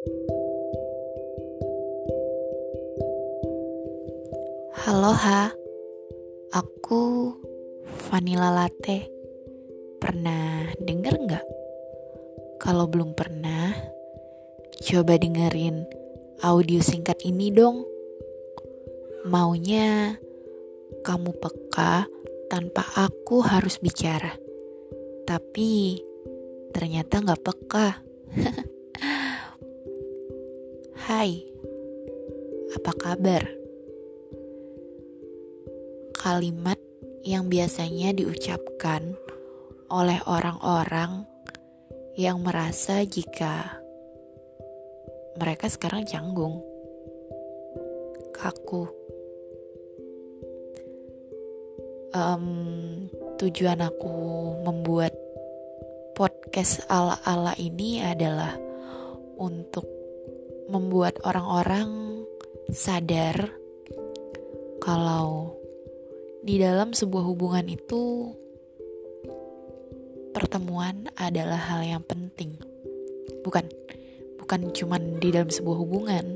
Halo Ha, aku Vanilla Latte. Pernah denger nggak? Kalau belum pernah, coba dengerin audio singkat ini dong. Maunya kamu peka tanpa aku harus bicara. Tapi ternyata nggak peka. Hai, apa kabar? kalimat yang biasanya diucapkan oleh orang-orang yang merasa jika mereka sekarang canggung, kaku. Um, tujuan aku membuat podcast ala-ala ini adalah untuk membuat orang-orang sadar kalau di dalam sebuah hubungan itu pertemuan adalah hal yang penting. Bukan bukan cuman di dalam sebuah hubungan.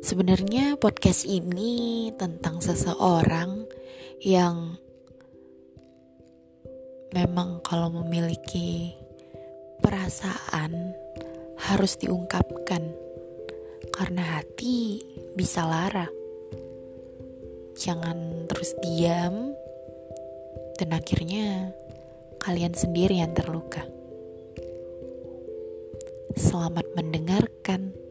Sebenarnya podcast ini tentang seseorang yang memang kalau memiliki perasaan harus diungkapkan karena hati bisa lara jangan terus diam dan akhirnya kalian sendiri yang terluka. Selamat mendengarkan.